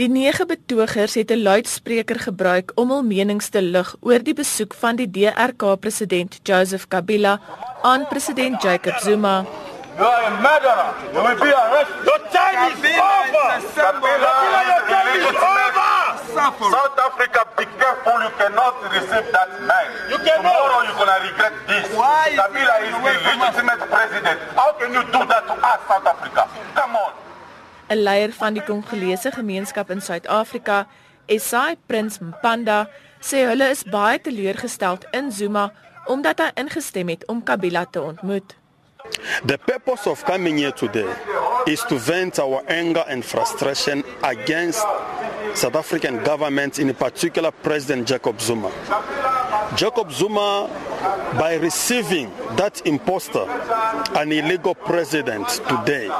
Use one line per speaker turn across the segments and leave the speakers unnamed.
Die nege betogers het 'n luidspreker gebruik om hul menings te lig oor die besoek van die DRK president Joseph Kabila aan president Jacob Zuma.
You are a murderer. You will be arrested. Your time is over. Kabila, your time is over. South Africa, be careful. You cannot receive that man. You cannot. Tomorrow you're going to regret this. Why Kabila is the legitimate president. How can you do that to us, South Africa? Come on.
'n Leier van die Kongolese gemeenskap in Suid-Afrika, Esai Prins Mpanda, sê hulle is baie teleurgesteld in Zuma omdat hy ingestem het om Kabila te ontmoet.
The purpose of coming here today is to vent our anger and frustration against South African government, in particular President Jacob Zuma. Jacob Zuma, by receiving that imposter, an illegal president today,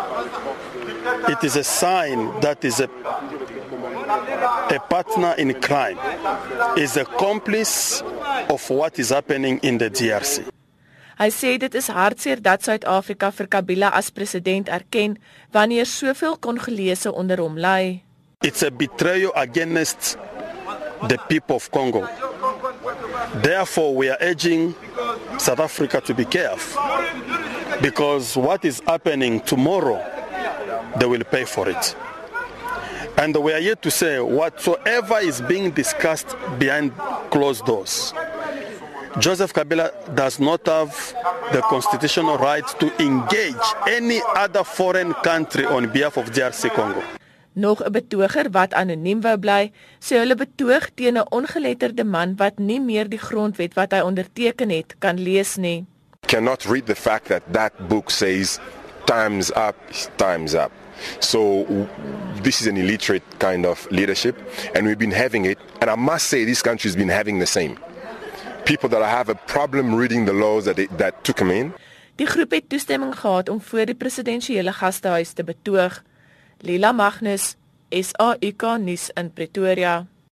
it is a sign that is a, a partner in crime, is accomplice of what is happening in the DRC.
Hy sê dit is hartseer dat Suid-Afrika vir Kabila as president erken wanneer soveel Kongolese onder hom ly.
It's a betrayal against the people of Congo. Therefore, we are urging South Africa to be careful because what is happening tomorrow, they will pay for it. And we are here to say whatsoever is being discussed behind closed doors, Joseph Kabila does not have the constitutional right to engage any other foreign country on behalf of DRC Congo.
Nog 'n betoger wat anoniem wou bly, sê hulle betoog teen 'n ongeletterde man wat nie meer die grondwet wat hy onderteken het kan lees nie.
Cannot read the fact that that book says times up, times up. So this is an illiterate kind of leadership and we've been having it and I must say this country's been having the same. People that have a problem reading the laws that they, that took them in.
Die groep het toestemming gehad om voor die presidensiële gastehuis te betoog. Lila Magnus, SAK nuus in Pretoria.